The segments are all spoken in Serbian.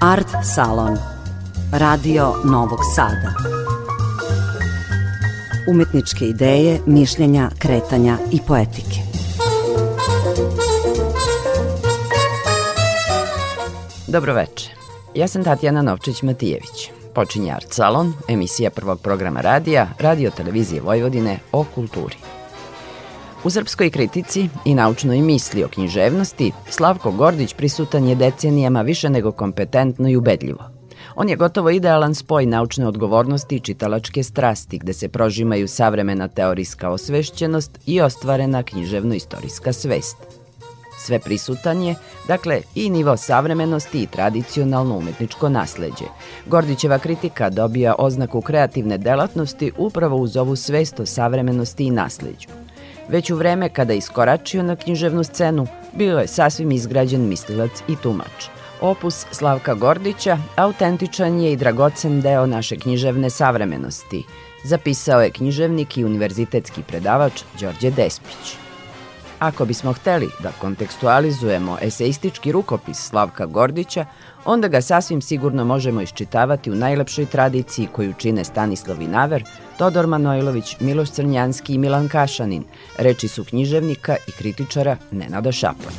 Art Salon Radio Novog Sada Umetničke ideje, mišljenja, kretanja i poetike Dobroveče, ja sam Tatjana Novčić-Matijević. Počinje Art Salon, emisija prvog programa radija, radio televizije Vojvodine o kulturi. U srpskoj kritici i naučnoj misli o književnosti Slavko Gordić prisutan je decenijama više nego kompetentno i ubedljivo. On je gotovo idealan spoj naučne odgovornosti i čitalačke strasti gde se prožimaju savremena teorijska osvešćenost i ostvarena književno-istorijska svest. Sve prisutan je, dakle, i nivo savremenosti i tradicionalno umetničko nasleđe. Gordićeva kritika dobija oznaku kreativne delatnosti upravo uz ovu svest o savremenosti i nasleđu. Već u vreme kada je iskoračio na književnu scenu, bio je sasvim izgrađen mislilac i tumač. Opus Slavka Gordića autentičan je i dragocen deo naše književne savremenosti, zapisao je književnik i univerzitetski predavač Đorđe Despić. Ako bismo hteli da kontekstualizujemo eseistički rukopis Slavka Gordića, onda ga sasvim sigurno možemo iščitavati u najlepšoj tradiciji koju čine Stanislav Vinaver, Todor Manojlović, Miloš Crnjanski i Milan Kašanin. Reči su književnika i kritičara Nenada Šaponja.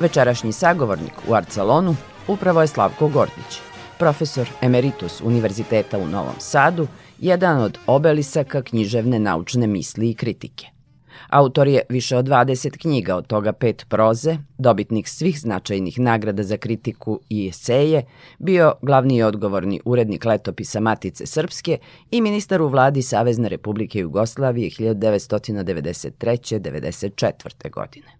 Večerašnji sagovornik u Art Salonu upravo je Slavko Gordić, profesor emeritus Univerziteta u Novom Sadu, jedan od obelisaka književne naučne misli i kritike. Autor je više od 20 knjiga, od toga pet proze, dobitnik svih značajnih nagrada za kritiku i eseje, bio glavni i odgovorni urednik letopisa Matice Srpske i ministar u vladi Savezne Republike Jugoslavije 1993. 94. godine.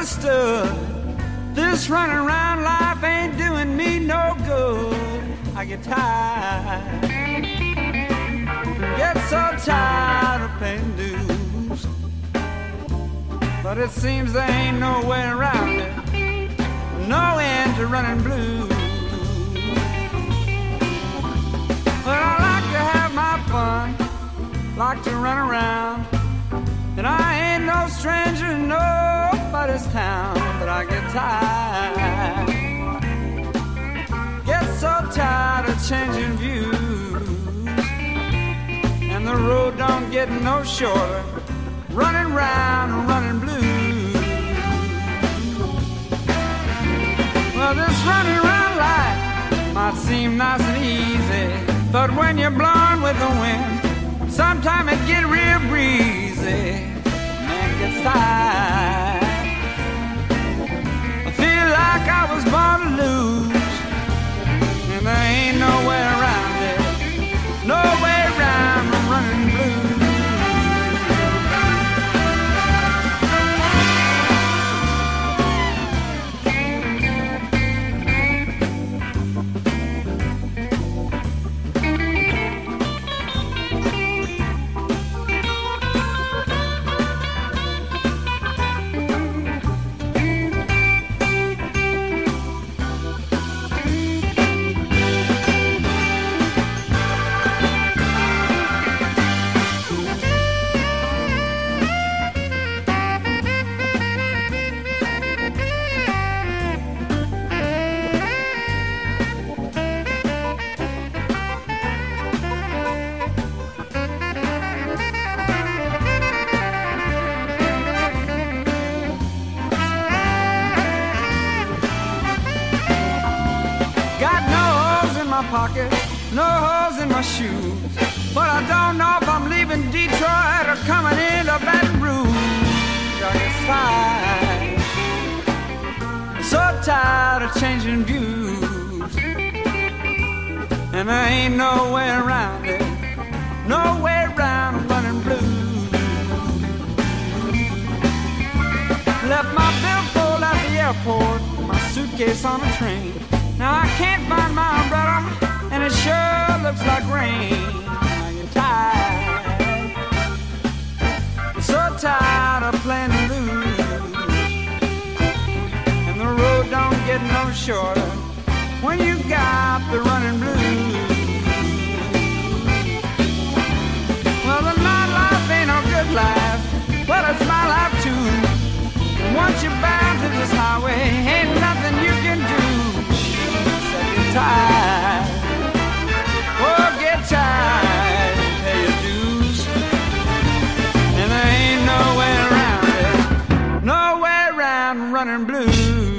Understood. This running around life ain't doing me no good. I get tired, get so tired of paying dues. But it seems there ain't no way around it, no end to running blues. But I like changing views, and the road don't get no shorter. Running round and running blue. Well, this running around life might seem nice and easy, but when you're blowing with the wind, sometimes it get real breezy. Man gets tired I feel like I was born to lose, and there ain't no my shoes. But I don't know if I'm leaving Detroit or coming into Baton Rouge. I get tired, so tired of changing views. And there ain't no way around it, no way around running blue. Left my billfold at the airport my suitcase on a train. Now I can't find my umbrella, sure looks like rain. I get tired, so tired of playing blues, and the road don't get no shorter when you got the running blues. Well, the nightlife ain't no good life, but it's my life too. And once you're bound to this highway, ain't nothing you can do. So get dues, and there ain't no way around it, no way around running blues.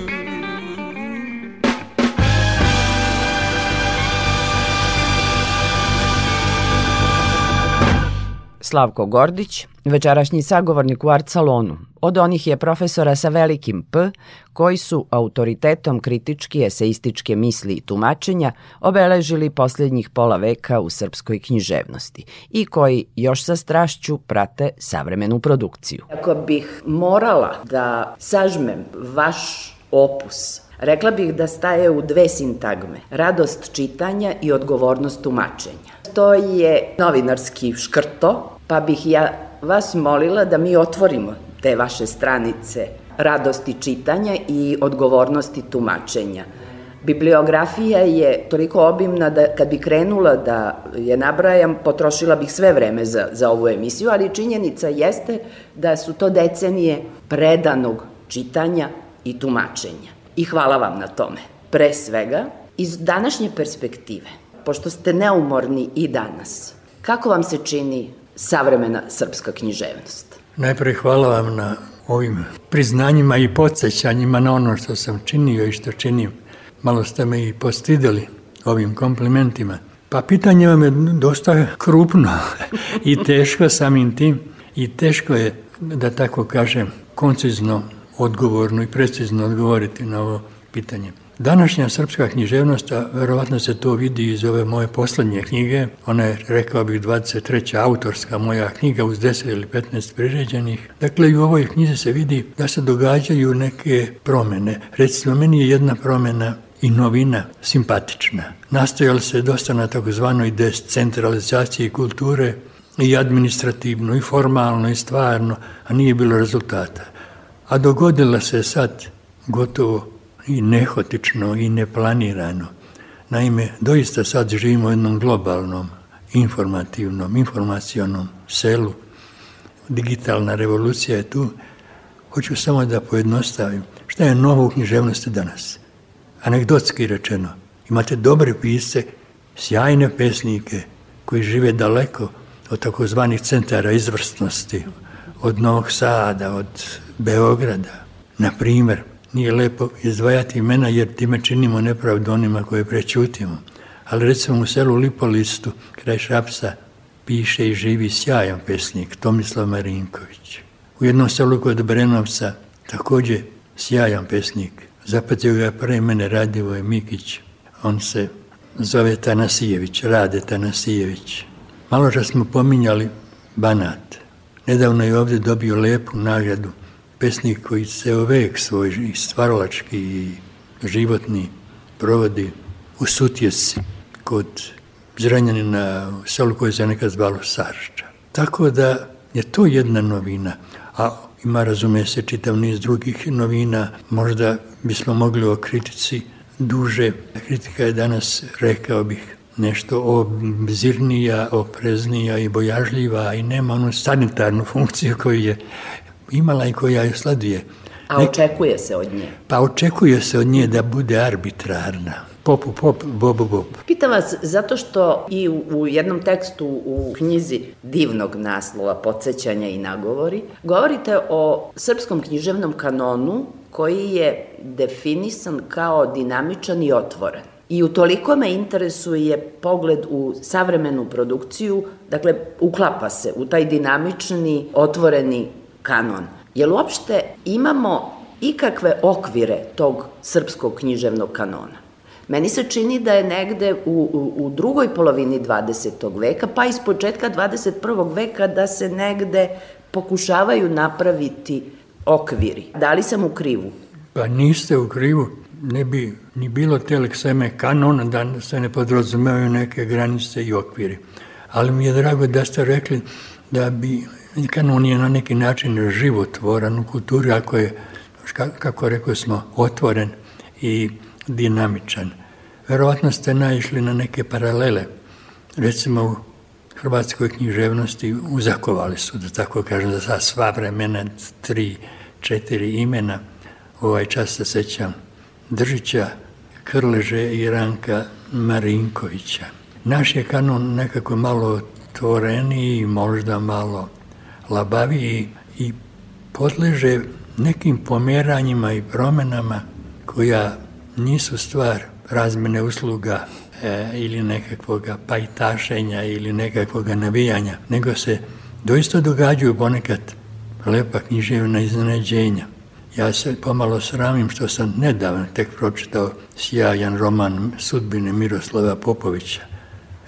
Slavko Gordić, večerašnji sagovornik u Art Salonu. Od onih je profesora sa velikim P, koji su autoritetom kritički eseističke misli i tumačenja obeležili posljednjih pola veka u srpskoj književnosti i koji još sa strašću prate savremenu produkciju. Ako bih morala da sažmem vaš opus, rekla bih da staje u dve sintagme. Radost čitanja i odgovornost tumačenja. To je novinarski škrto, pa bih ja vas molila da mi otvorimo te vaše stranice radosti čitanja i odgovornosti tumačenja. Bibliografija je toliko obimna da kad bi krenula da je nabrajam, potrošila bih sve vreme za, za ovu emisiju, ali činjenica jeste da su to decenije predanog čitanja i tumačenja. I hvala vam na tome. Pre svega, iz današnje perspektive, pošto ste neumorni i danas, kako vam se čini savremena srpska književnost? Najprej hvala vam na ovim priznanjima i podsjećanjima na ono što sam činio i što činim. Malo ste me i postidili ovim komplimentima. Pa pitanje vam je dosta krupno i teško samim tim i teško je, da tako kažem, koncizno, odgovorno i precizno odgovoriti na ovo pitanje. Današnja srpska književnost, a verovatno se to vidi iz ove moje poslednje knjige, ona je, rekao bih, 23. autorska moja knjiga uz 10 ili 15 priređenih. Dakle, i u ovoj knjizi se vidi da se događaju neke promene. Recimo, meni je jedna promena i novina simpatična. Nastojalo se dosta na takozvanoj descentralizaciji kulture i administrativno, i formalno, i stvarno, a nije bilo rezultata. A dogodila se sad gotovo i nehotično i neplanirano. Naime, doista sad živimo u jednom globalnom, informativnom, informacionom selu. Digitalna revolucija je tu. Hoću samo da pojednostavim. Šta je novo u književnosti danas? Anegdotski rečeno, imate dobre pisce, sjajne pesnike koji žive daleko od takozvanih centara izvrstnosti, od Novog Sada, od Beograda. Na primer, nije lepo izdvajati imena jer time činimo nepravdu onima koje prećutimo. Ali recimo u selu Lipolistu, kraj Šapsa, piše i živi sjajan pesnik Tomislav Marinković. U jednom selu kod Brenovca takođe sjajan pesnik. Zapatio ga pre mene Radivoj Mikić. On se zove Tanasijević, Rade Tanasijević. Malo čas smo pominjali Banat. Nedavno je ovde dobio lepu nagradu pesnik koji ceo vek svoj stvaralački i životni provodi u Sutjesci kod Zrenjanina u selu koje se nekad zvalo Sarča. Tako da je to jedna novina, a ima razume se čitav niz drugih novina, možda bismo mogli o kritici duže. Kritika je danas, rekao bih, nešto obzirnija, opreznija i bojažljiva i nema onu sanitarnu funkciju koju je imala i koja je sladuje. A očekuje se od nje? Pa očekuje se od nje da bude arbitrarna. Popu pop, bobu bob. Pitam vas zato što i u, u jednom tekstu u knjizi divnog naslova Podsećanja i nagovori govorite o srpskom književnom kanonu koji je definisan kao dinamičan i otvoren. I u toliko me interesuje pogled u savremenu produkciju, dakle, uklapa se u taj dinamični, otvoreni kanon. Jel uopšte imamo ikakve okvire tog srpskog književnog kanona? Meni se čini da je negde u, u, u drugoj polovini 20. veka, pa iz početka 21. veka da se negde pokušavaju napraviti okviri. Da li sam u krivu? Pa niste u krivu, ne bi ni bilo telekseme kanona da se ne podrazumevaju neke granice i okviri. Ali mi je drago da ste rekli da bi kanon je na neki način životvoran u kulturi ako je, kako rekao smo, otvoren i dinamičan. Verovatno ste naišli na neke paralele. Recimo u hrvatskoj književnosti uzakovali su, da tako kažem, za sva vremena tri, četiri imena. Ovaj čas se sećam Držića, Krleže i Ranka Marinkovića. Naš je kanon nekako malo otvoreniji, možda malo labaviji i podleže nekim pomeranjima i promenama koja nisu stvar razmene usluga e, ili nekakvog pajtašenja ili nekakvog navijanja, nego se doista događaju ponekad lepa književna iznenađenja. Ja se pomalo sramim što sam nedavno tek pročitao sjajan roman sudbine Miroslava Popovića.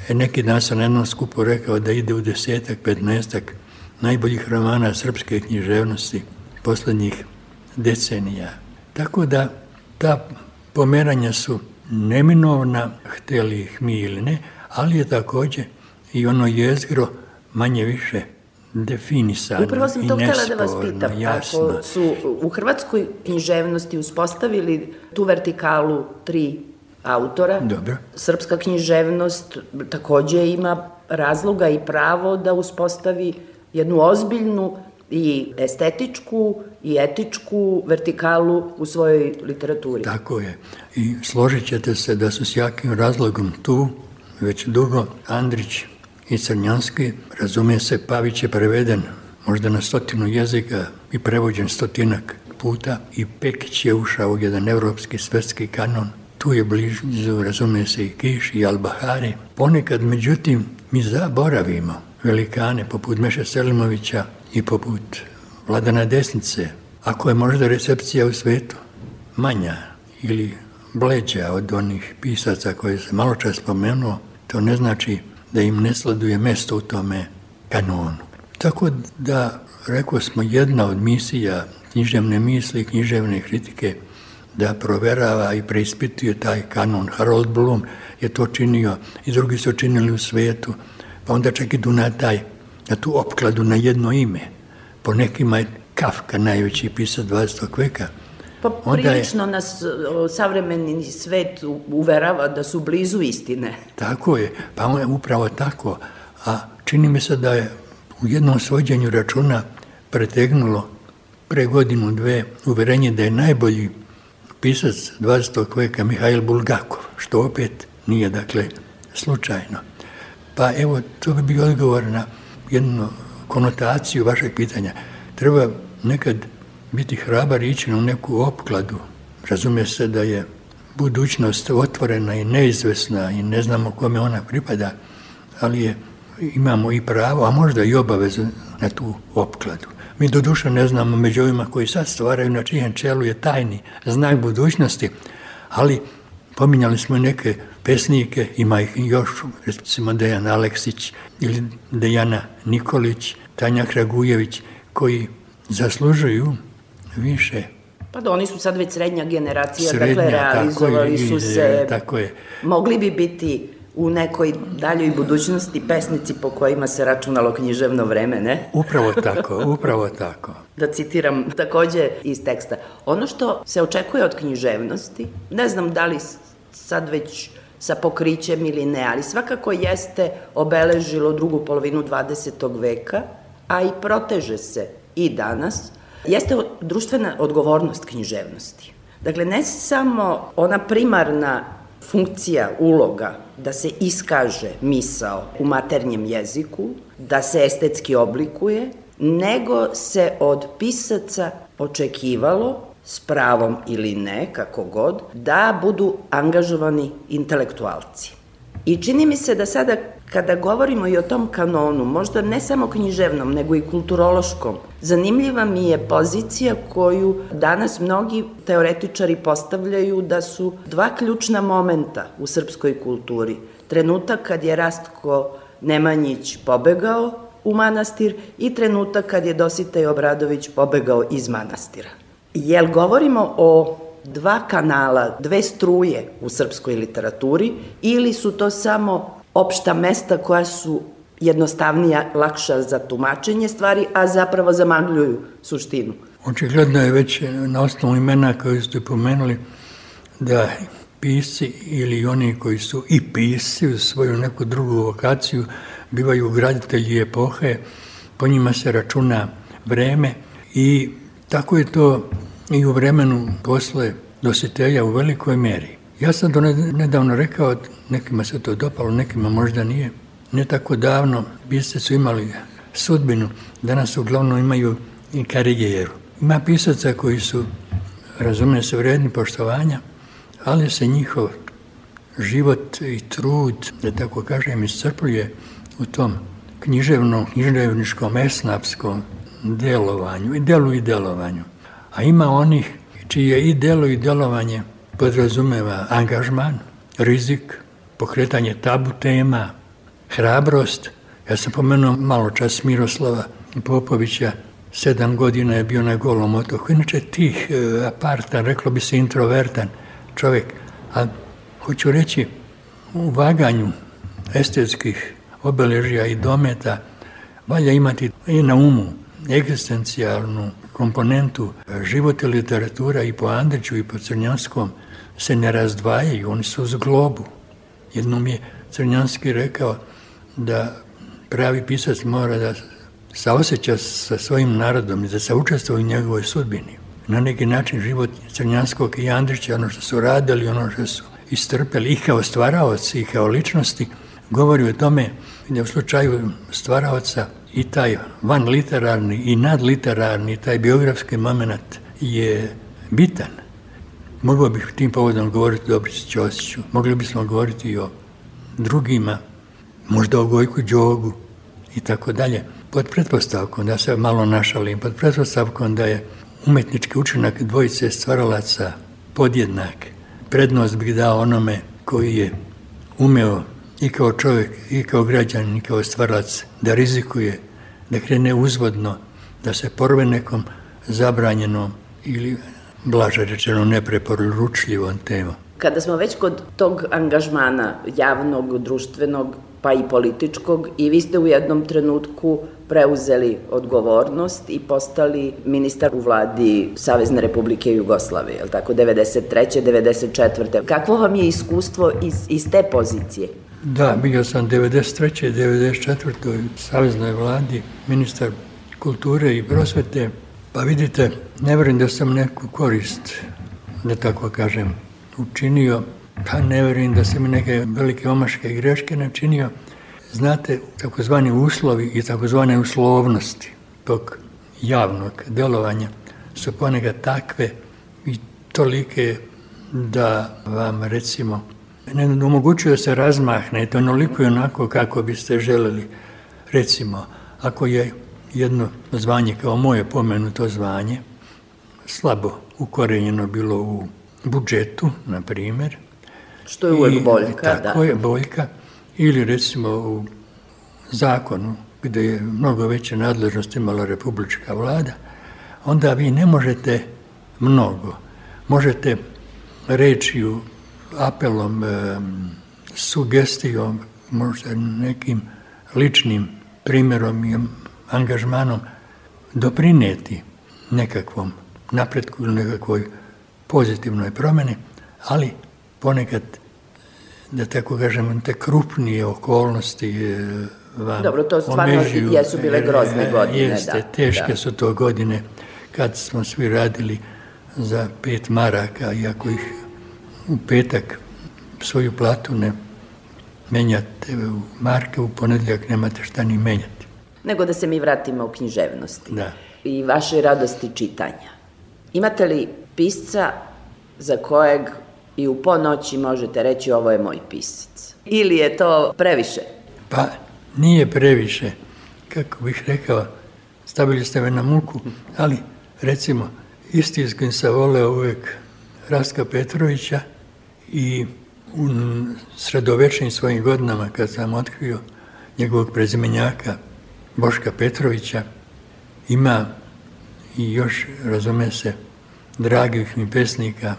E, neki dan sam na jednom skupu rekao da ide u desetak, petnestak najboljih romana srpske književnosti poslednjih decenija. Tako da ta pomeranja su neminovna, hteli ih mi ili ne, ali je takođe i ono jezgro manje više definisano Upravo sam to htjela da vas pitam. Jasno. Ako su u hrvatskoj književnosti uspostavili tu vertikalu tri autora, Dobro. srpska književnost takođe ima razloga i pravo da uspostavi jednu ozbiljnu i estetičku i etičku vertikalu u svojoj literaturi. Tako je. I složit ćete se da su s jakim razlogom tu već dugo Andrić i Crnjanski, razume se, Pavić je preveden možda na stotinu jezika i prevođen stotinak puta i Pekić je ušao u jedan evropski svetski kanon. Tu je blizu, razume se, i Kiš i Albahari. Ponekad, međutim, mi zaboravimo velikane poput Meše Selimovića i poput Vladana Desnice, ako je možda recepcija u svetu manja ili bleđa od onih pisaca koje se malo čas spomenuo, to ne znači da im ne sleduje mesto u tome kanonu. Tako da, rekao smo, jedna od misija književne misli i književne kritike da proverava i preispituje taj kanon. Harold Bloom je to činio i drugi su činili u svetu, pa onda čak idu na taj, na tu opkladu na jedno ime. Po nekima je Kafka najveći pisac 20. veka. Pa prilično je, nas savremeni svet uverava da su blizu istine. Tako je, pa on je upravo tako. A čini mi se da je u jednom svođenju računa pretegnulo pre godinu dve uverenje da je najbolji pisac 20. veka Mihajl Bulgakov, što opet nije, dakle, slučajno. Pa evo, to bi bio odgovor na jednu konotaciju vašeg pitanja. Treba nekad biti hrabar i ići u neku opkladu. Razume se da je budućnost otvorena i neizvesna i ne znamo kome ona pripada, ali je, imamo i pravo, a možda i obavezu na tu opkladu. Mi do duše ne znamo među ovima koji sad stvaraju na čijem čelu je tajni znak budućnosti, ali pominjali smo neke pesnike, ima ih još, recimo Dejan Aleksić ili Dejana Nikolić, Tanja Kragujević, koji zaslužuju više Pa da, oni su sad već srednja generacija, dakle, srednja, dakle, realizovali je, su se, tako je. mogli bi biti u nekoj daljoj budućnosti pesnici po kojima se računalo književno vreme, ne? Upravo tako, upravo tako. da citiram takođe iz teksta. Ono što se očekuje od književnosti, ne znam da li sad već sa pokrićem ili ne, ali svakako jeste obeležilo drugu polovinu 20. veka, a i proteže se i danas, jeste društvena odgovornost književnosti. Dakle, ne samo ona primarna funkcija, uloga da se iskaže misao u maternjem jeziku, da se estetski oblikuje, nego se od pisaca očekivalo, s pravom ili ne, kako god, da budu angažovani intelektualci. I čini mi se da sada kada govorimo i o tom kanonu, možda ne samo književnom, nego i kulturološkom, zanimljiva mi je pozicija koju danas mnogi teoretičari postavljaju da su dva ključna momenta u srpskoj kulturi. Trenutak kad je Rastko Nemanjić pobegao u manastir i trenutak kad je Dositej Obradović pobegao iz manastira. Jel govorimo o dva kanala, dve struje u srpskoj literaturi ili su to samo opšta mesta koja su jednostavnija, lakša za tumačenje stvari, a zapravo zamagljuju suštinu? Očigledno je već na osnovu imena koje ste pomenuli da pisci ili oni koji su i pisci u svoju neku drugu vokaciju bivaju graditelji epohe, po njima se računa vreme i tako je to i u vremenu posle dositelja u velikoj meri. Ja sam to nedavno rekao, nekima se to dopalo, nekima možda nije. Ne tako davno pisci su imali sudbinu, danas uglavnom imaju i karijeru. Ima pisaca koji su, razume se, vredni poštovanja, ali se njihov život i trud, da tako kažem, iscrpljuje u tom književnom, književničkom, esnapskom delovanju i delu i delovanju. A ima onih čije i delo i delovanje podrazumeva angažman, rizik, pokretanje tabu tema, hrabrost. Ja sam pomenuo malo čas Miroslava Popovića, sedam godina je bio na golom otoku. Inače tih e, apartan, reklo bi se introvertan čovjek, a hoću reći u vaganju estetskih obeležija i dometa valja imati i na umu egzistencijalnu komponentu života literatura i po Andriću i po Crnjanskom se ne razdvajaju, oni su uz globu. Jednom je Crnjanski rekao da pravi pisac mora da saoseća sa svojim narodom i da se učestvuje u njegovoj sudbini. Na neki način život Crnjanskog i Andrića, ono što su radili, ono što su istrpeli i kao stvaraoci i kao ličnosti, govori o tome da u slučaju stvaraoca i taj van literarni i nadliterarni, taj biografski moment je bitan. Mogao bih tim povodom govoriti o Dobrici Ćosiću, mogli bismo govoriti i o drugima, možda o Gojku Đogu i tako dalje, pod pretpostavkom, da se malo našalim, pod pretpostavkom da je umetnički učinak dvojice stvaralaca podjednak. Prednost bih dao onome koji je umeo i kao čovjek, i kao građan, i kao stvarac, da rizikuje, da krene uzvodno, da se porve nekom zabranjenom ili blaže rečeno nepreporučljivom temom. Kada smo već kod tog angažmana javnog, društvenog, pa i političkog i vi ste u jednom trenutku preuzeli odgovornost i postali ministar u vladi Savezne republike Jugoslavije, je li tako, 93. 94. Kakvo vam je iskustvo iz, iz te pozicije? Da, bio sam 93. 94. u Saveznoj vladi, ministar kulture i prosvete, pa vidite, ne verujem da sam neku korist, da tako kažem, učinio, pa ne verujem da sam neke velike omaške i greške načinio. Znate, takozvani uslovi i takozvane uslovnosti tog javnog delovanja su ponekad takve i tolike da vam recimo ne omogućuje da se razmahnete onoliko i onako kako biste želeli. Recimo, ako je jedno zvanje kao moje pomenuto zvanje, slabo ukorenjeno bilo u budžetu, na primjer. Što je uvek boljka, da. Tako je boljka. Ili recimo u zakonu gde je mnogo veće nadležnost imala republička vlada, onda vi ne možete mnogo. Možete rečiju apelom, sugestijom, možda nekim ličnim primjerom i angažmanom doprineti nekakvom napretku ili nekakvoj pozitivnoj promeni, ali ponekad, da tako kažem, te krupnije okolnosti e, vam Dobro, to stvarno omežuju, jesu bile grozne godine. Jeste, da, teške da. su to godine kad smo svi radili za pet maraka, iako ih u petak svoju platu ne menjate u marke, u ponedljak nemate šta ni menjati. Nego da se mi vratimo u književnosti da. i vaše radosti čitanja. Imate li pisca za kojeg i u ponoći možete reći ovo je moj pisac? Ili je to previše? Pa nije previše. Kako bih rekao, stavili ste me na muku, ali recimo istinskim sam voleo uvek Rastka Petrovića i u sredovečnim svojim godinama kad sam otkrio njegovog prezimenjaka Boška Petrovića ima i još, razume se, dragih mi pesnika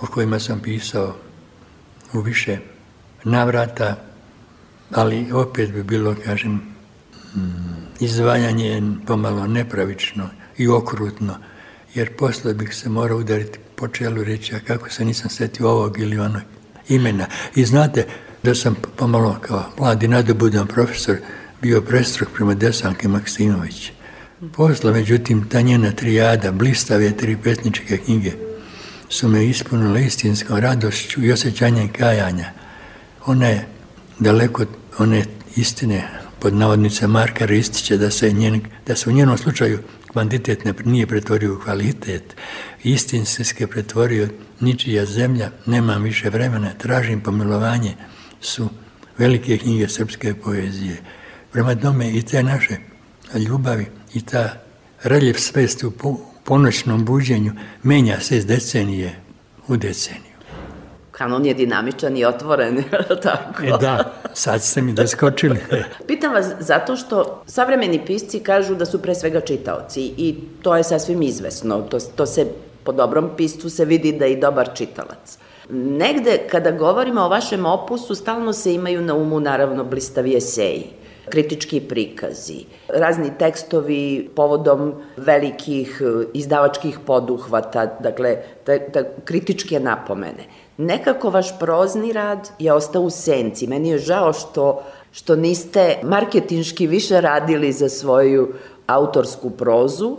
o kojima sam pisao u više navrata, ali opet bi bilo, kažem, izdvajanje pomalo nepravično i okrutno, jer posle bih se morao udariti po čelu reći, a kako se nisam setio ovog ili onog imena. I znate da sam pomalo kao mladi nadobudan profesor bio prestrog prema Desanke Maksimović. Posle, međutim, ta njena trijada, blistave tri pesničke knjige, su me ispunile istinskom radošću i osjećanjem kajanja. Ona je daleko one istine pod navodnice Markara ističe da se, njen, da se u njenom slučaju kvantitet ne, nije pretvorio u kvalitet, istinske pretvorio ničija zemlja, nemam više vremena, tražim pomilovanje, su velike knjige srpske poezije. Prema tome i te naše ljubavi i ta reljev svesti u ponoćnom buđenju menja se iz decenije u deceniju. Kanon je dinamičan i otvoren, tako? E da, sad ste mi doskočili. Pitam vas zato što savremeni pisci kažu da su pre svega čitaoci i to je sasvim izvesno. To, to se po dobrom piscu se vidi da je i dobar čitalac. Negde, kada govorimo o vašem opusu, stalno se imaju na umu, naravno, blistavi eseji kritički prikazi, razni tekstovi povodom velikih e, izdavačkih poduhvata, dakle, ta, ta kritičke napomene. Nekako vaš prozni rad je ostao u senci. Meni je žao što, što niste marketinški više radili za svoju autorsku prozu,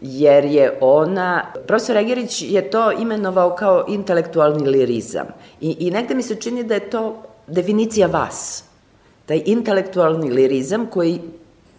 jer je ona, profesor Egerić je to imenovao kao intelektualni lirizam. I, I negde mi se čini da je to definicija vas taj intelektualni lirizam koji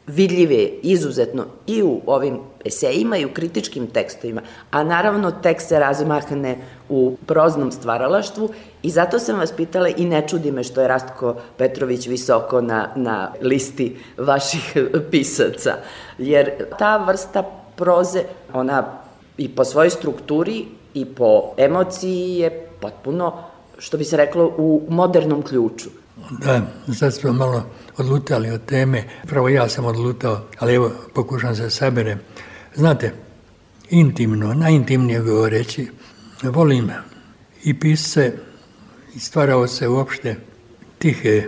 vidljiv je izuzetno i u ovim esejima i u kritičkim tekstovima, a naravno tekst se razmahne u proznom stvaralaštvu i zato sam vas pitala i ne čudi me što je Rastko Petrović visoko na, na listi vaših pisaca, jer ta vrsta proze, ona i po svojoj strukturi i po emociji je potpuno, što bi se reklo, u modernom ključu. Da, sad smo malo odlutali od teme. Pravo ja sam odlutao, ali evo pokušam se saberem. Znate, intimno, najintimnije govoreći, volim i pisce i stvarao se uopšte tihe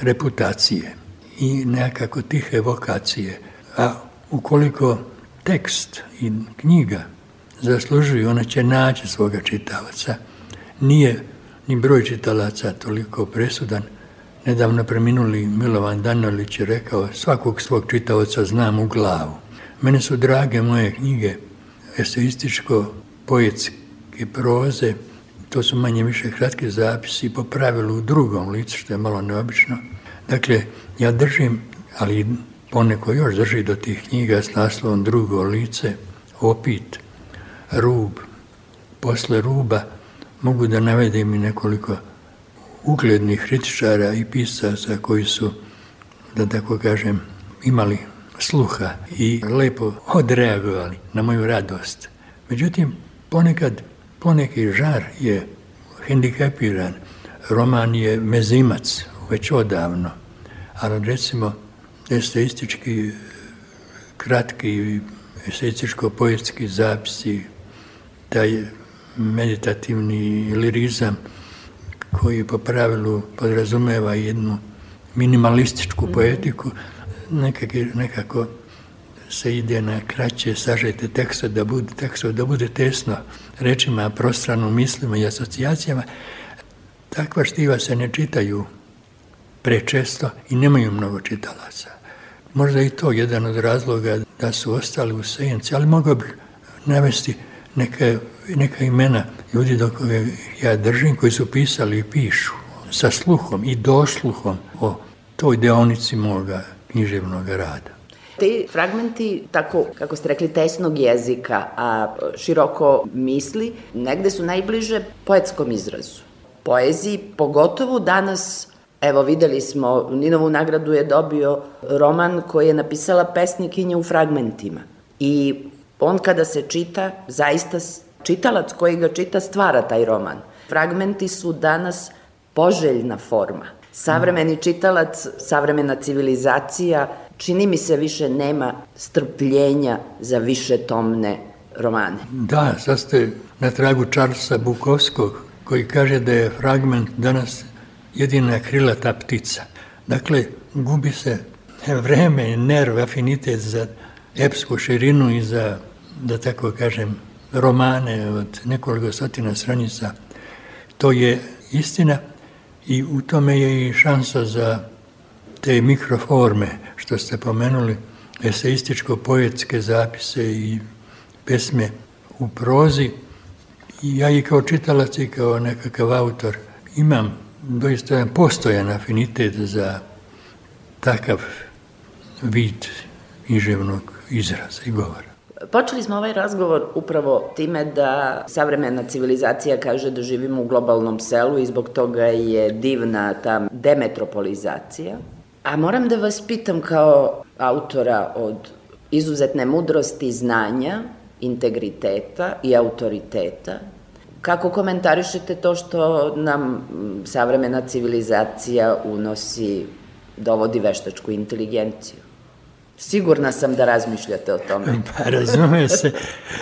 reputacije i nekako tihe vokacije. A ukoliko tekst i knjiga zaslužuju, ona će naći svoga čitavaca. Nije ni broj čitalaca toliko presudan, Nedavno preminuli Milovan Danolić je rekao svakog svog čitaoca znam u glavu. Mene su drage moje knjige, eseističko-poetske proze, to su manje više kratke zapisi po pravilu u drugom licu, što je malo neobično. Dakle, ja držim, ali poneko još drži do tih knjiga s naslovom drugo lice, opit, rub. Posle ruba mogu da navedem i nekoliko uglednih kritičara i pisaca koji su, da tako kažem, imali sluha i lepo odreagovali na moju radost. Međutim, ponekad, poneki žar je hendikapiran, roman je mezimac već odavno, ali recimo eseistički kratki eseističko-poetski zapisi, taj meditativni lirizam – koji po pravilu podrazumeva jednu minimalističku poetiku, nekako, nekako se ide na kraće sažete teksta da bude, teksta da bude tesno rečima, prostrano mislima i asocijacijama. Takva štiva se ne čitaju prečesto i nemaju mnogo čitalaca. Možda i to jedan od razloga da su ostali u senci, ali mogu bih navesti neka, neka imena ljudi do koje ja držim, koji su pisali i pišu sa sluhom i dosluhom o toj deonici moga književnog rada. Te fragmenti, tako kako ste rekli, tesnog jezika, a široko misli, negde su najbliže poetskom izrazu. Poeziji, pogotovo danas, evo videli smo, Ninovu nagradu je dobio roman koji je napisala pesnikinja u fragmentima. I on kada se čita, zaista čitalac koji ga čita stvara taj roman. Fragmenti su danas poželjna forma. Savremeni čitalac, savremena civilizacija, čini mi se više nema strpljenja za više tomne romane. Da, sad ste na tragu Charlesa Bukovskog, koji kaže da je fragment danas jedina krilata ptica. Dakle, gubi se vreme, nerv, afinitet za epsku širinu i za, da tako kažem, romane od nekoliko stotina stranica. To je istina i u tome je i šansa za te mikroforme što ste pomenuli, eseističko-poetske zapise i pesme u prozi. I ja i kao čitalac i kao nekakav autor imam doista jedan postojan afinitet za takav vid iževnog izraza i govora. Počeli smo ovaj razgovor upravo time da savremena civilizacija kaže da živimo u globalnom selu i zbog toga je divna ta demetropolizacija. A moram da vas pitam kao autora od izuzetne mudrosti, znanja, integriteta i autoriteta, kako komentarišete to što nam savremena civilizacija unosi, dovodi veštačku inteligenciju? Sigurna sam da razmišljate o tome. Pa razume se.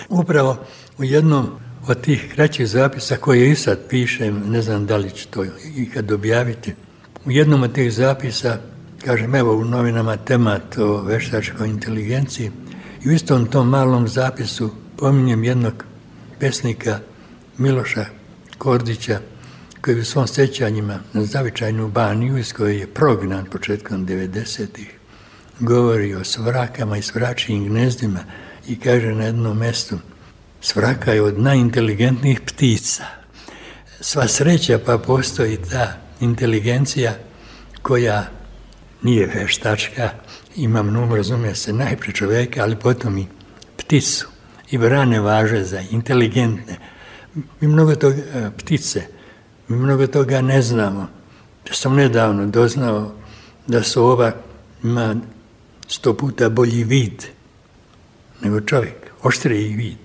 Upravo u jednom od tih kraćih zapisa koje i sad pišem, ne znam da li ću to ikad objaviti, u jednom od tih zapisa, kažem, evo u novinama temat o veštačkoj inteligenciji i u istom tom malom zapisu pominjem jednog pesnika Miloša Kordića, koji u svom sećanjima na zavičajnu baniju iz koje je prognan početkom 90-ih govori o svrakama i svračijim gnezdima i kaže na jednom mestu svraka je od najinteligentnijih ptica. Sva sreća pa postoji ta inteligencija koja nije veštačka, ima mnogo, razume se, najpre čoveka, ali potom i pticu. I vrane važe za inteligentne. Mi mnogo toga, e, ptice, mi mnogo toga ne znamo. Ja sam nedavno doznao da su ova ima sto puta bolji vid nego čovjek, oštriji vid.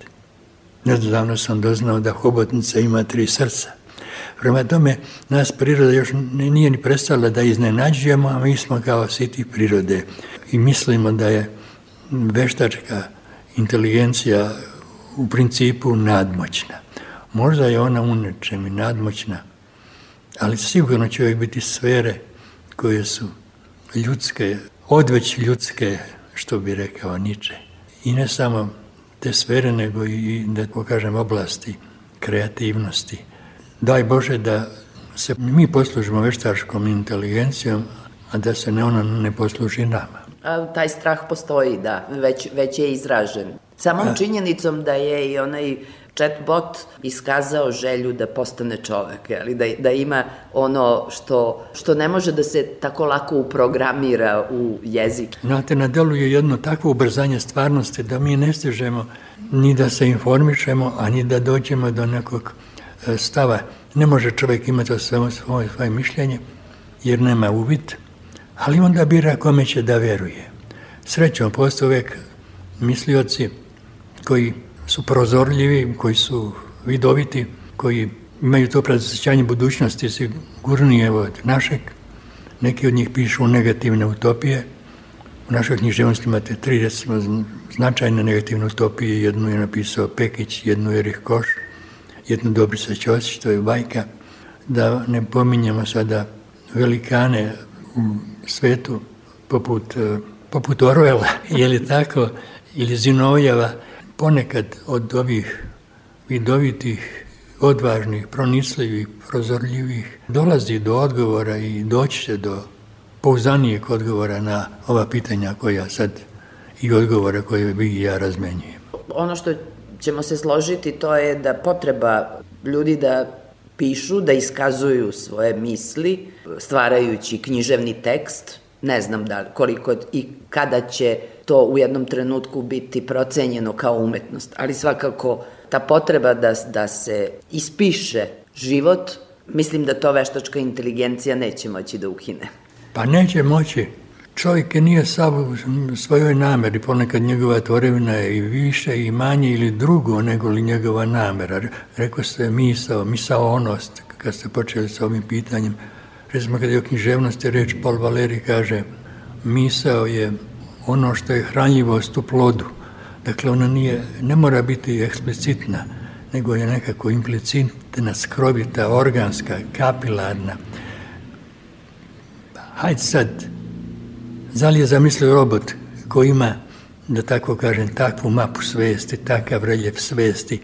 Nedavno sam doznao da hobotnica ima tri srca. Prema tome, nas priroda još nije ni prestala da iznenađujemo, a mi smo kao siti prirode i mislimo da je veštačka inteligencija u principu nadmoćna. Možda je ona u nečem i nadmoćna, ali sigurno će uvijek biti sfere koje su ljudske, odveć ljudske, što bi rekao Niče. I ne samo te sfere, nego i, da pokažem, oblasti kreativnosti. Daj Bože da se mi poslužimo veštačkom inteligencijom, a da se ne ona ne posluži nama. A, taj strah postoji, da, već, već je izražen. Samom a. činjenicom da je i onaj chatbot iskazao želju da postane čovek, ali da, da ima ono što, što ne može da se tako lako uprogramira u jezik. Znate, na delu je jedno takvo ubrzanje stvarnosti da mi ne stižemo ni da se informišemo, a ni da dođemo do nekog e, stava. Ne može čovek imati svoje, svoje, svoje mišljenje, jer nema uvid, ali onda bira kome će da veruje. Srećom, postoje uvek mislioci koji su prozorljivi, koji su vidoviti, koji imaju to predosjećanje budućnosti sigurnije od našeg. Neki od njih pišu negativne utopije. U našoj književnosti imate tri, recimo, značajne negativne utopije. Jednu je napisao Pekić, jednu je Erich Koš, jednu Dobrica Ćosić, to je bajka. Da ne pominjamo sada velikane u svetu poput, poput Orwella, je li tako, ili Zinovjeva, ponekad od ovih vidovitih, odvažnih, pronicljivih, prozorljivih, dolazi do odgovora i doći će do pouzdanijeg odgovora na ova pitanja koja sad i odgovore koje vi i ja razmenjujem. Ono što ćemo se složiti to je da potreba ljudi da pišu, da iskazuju svoje misli, stvarajući književni tekst, ne znam da koliko i kada će to u jednom trenutku biti procenjeno kao umetnost, ali svakako ta potreba da, da se ispiše život, mislim da to veštačka inteligencija neće moći da ukine. Pa neće moći. Čovjek nije sav u svojoj nameri, ponekad njegova tvorevina je i više i manje ili drugo nego li njegova namera. Rekao ste misao, misaonost, kad ste počeli sa ovim pitanjem. Recimo kada je o književnosti reč, Paul Valeri kaže misao je ono što je hranljivost u plodu. Dakle, ona nije, ne mora biti eksplicitna, nego je nekako implicitna, skrovita, organska, kapilarna. Hajde sad, zali je zamislio robot koji ima, da tako kažem, takvu mapu svesti, takav reljef svesti,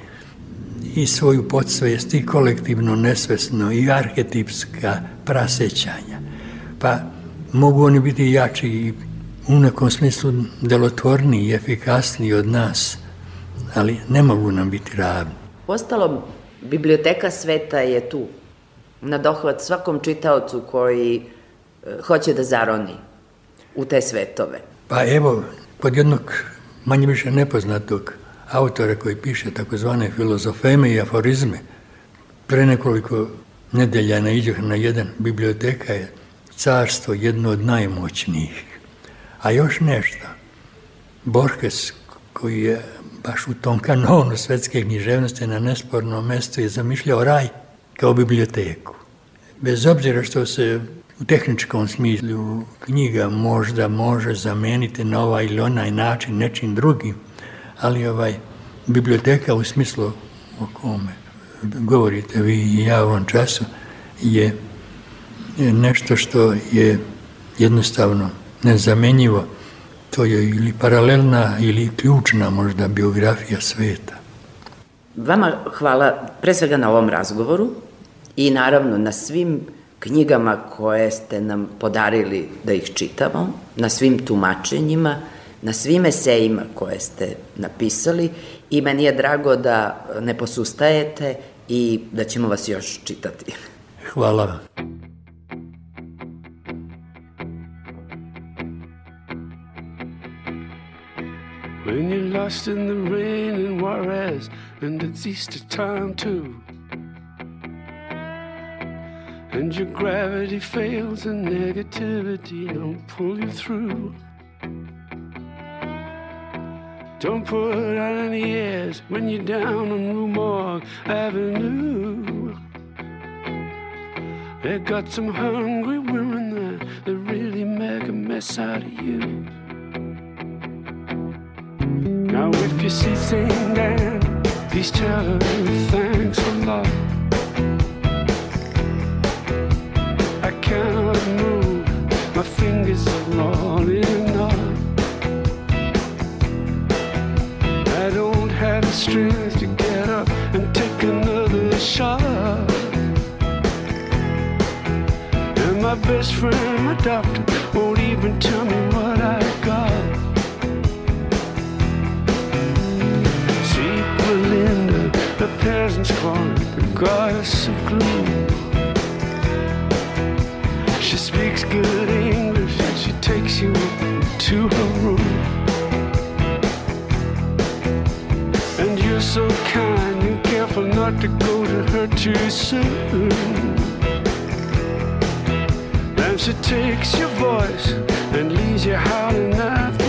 i svoju podsvest i kolektivno nesvesno i arhetipska prasećanja. Pa mogu oni biti jači i u nekom smislu delotvorniji i efikasniji od nas, ali ne mogu nam biti ravni. Ostalom, biblioteka sveta je tu, na dohvat svakom čitaocu koji e, hoće da zaroni u te svetove. Pa evo, kod jednog manje više nepoznatog autora koji piše takozvane filozofeme i aforizme, pre nekoliko nedelja naiđeh na jedan biblioteka je carstvo jedno od najmoćnijih. A još nešto, Borges koji je baš u tom kanonu svetske književnosti na nespornom mestu je zamišljao raj kao biblioteku. Bez obzira što se u tehničkom smislu knjiga možda može zameniti na ovaj ili onaj način nečim drugim, ali ovaj biblioteka u smislu o kome govorite vi i ja u ovom času je nešto što je jednostavno nezamenjivo. To je ili paralelna ili ključna možda biografija sveta. Vama hvala pre svega na ovom razgovoru i naravno na svim knjigama koje ste nam podarili da ih čitamo, na svim tumačenjima, na svim esejima koje ste napisali i meni je drago da ne posustajete i da ćemo vas još čitati. Hvala vam. When you're lost in the rain in Juarez and it's Easter time too And your gravity fails and negativity don't pull you through Don't put out any airs when you're down on Rue Morgue Avenue. They got some hungry women there that really make a mess out of you. Now, if you see St. Dan, please tell her thanks a lot. I cannot move, my fingers are rolling on. I don't have the strength to get up and take another shot. And my best friend, my doctor, won't even tell me what peasants call her the goddess of gloom. She speaks good English and she takes you to her room. And you're so kind and careful not to go to her too soon. Then she takes your voice and leaves you howling at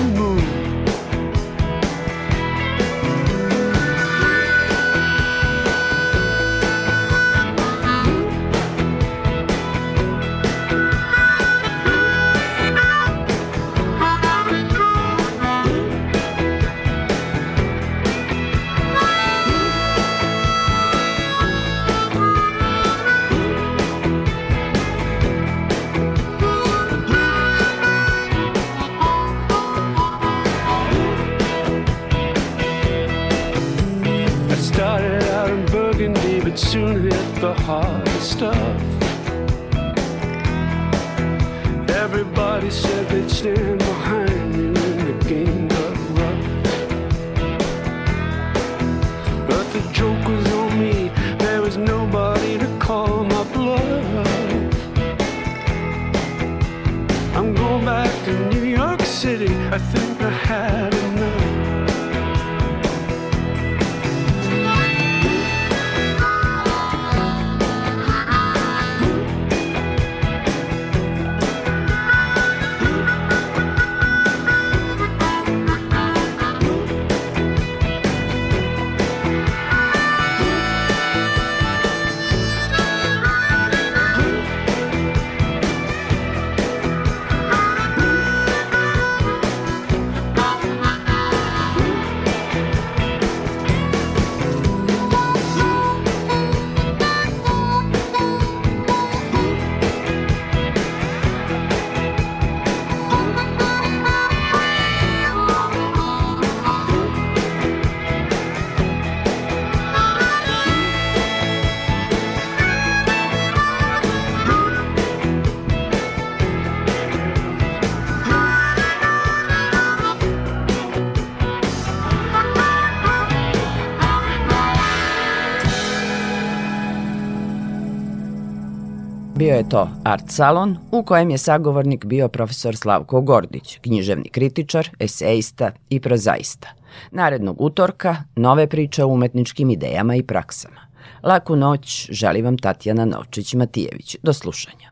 city, I think I had enough. Je to Art Salon u kojem je sagovornik bio profesor Slavko Gordić, književni kritičar, eseista i prozaista. Narednog utorka nove priče o umetničkim idejama i praksama. Laku noć želi vam Tatjana Novčić-Matijević. Do slušanja.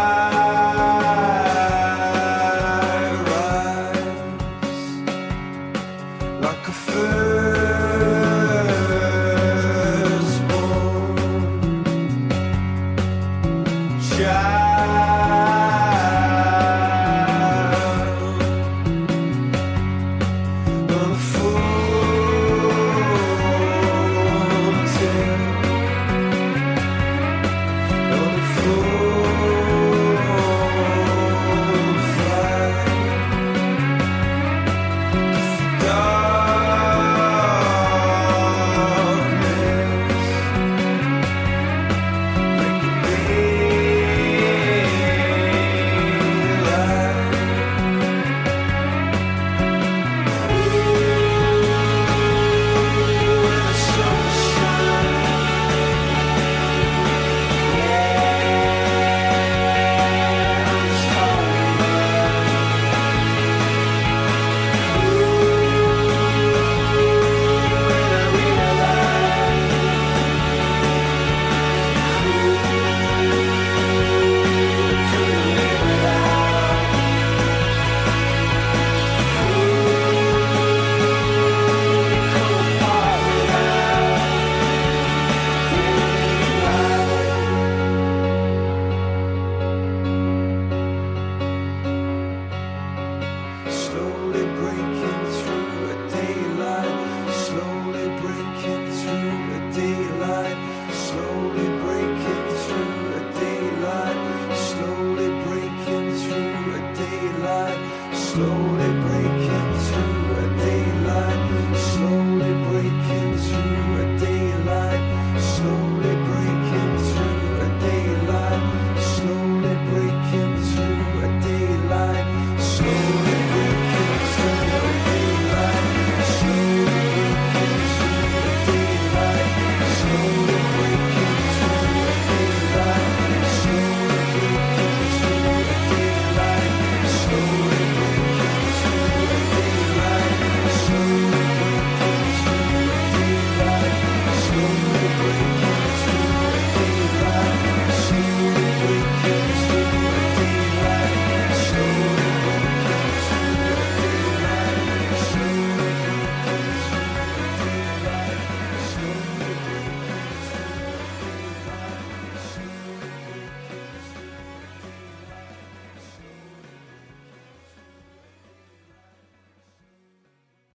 lugar.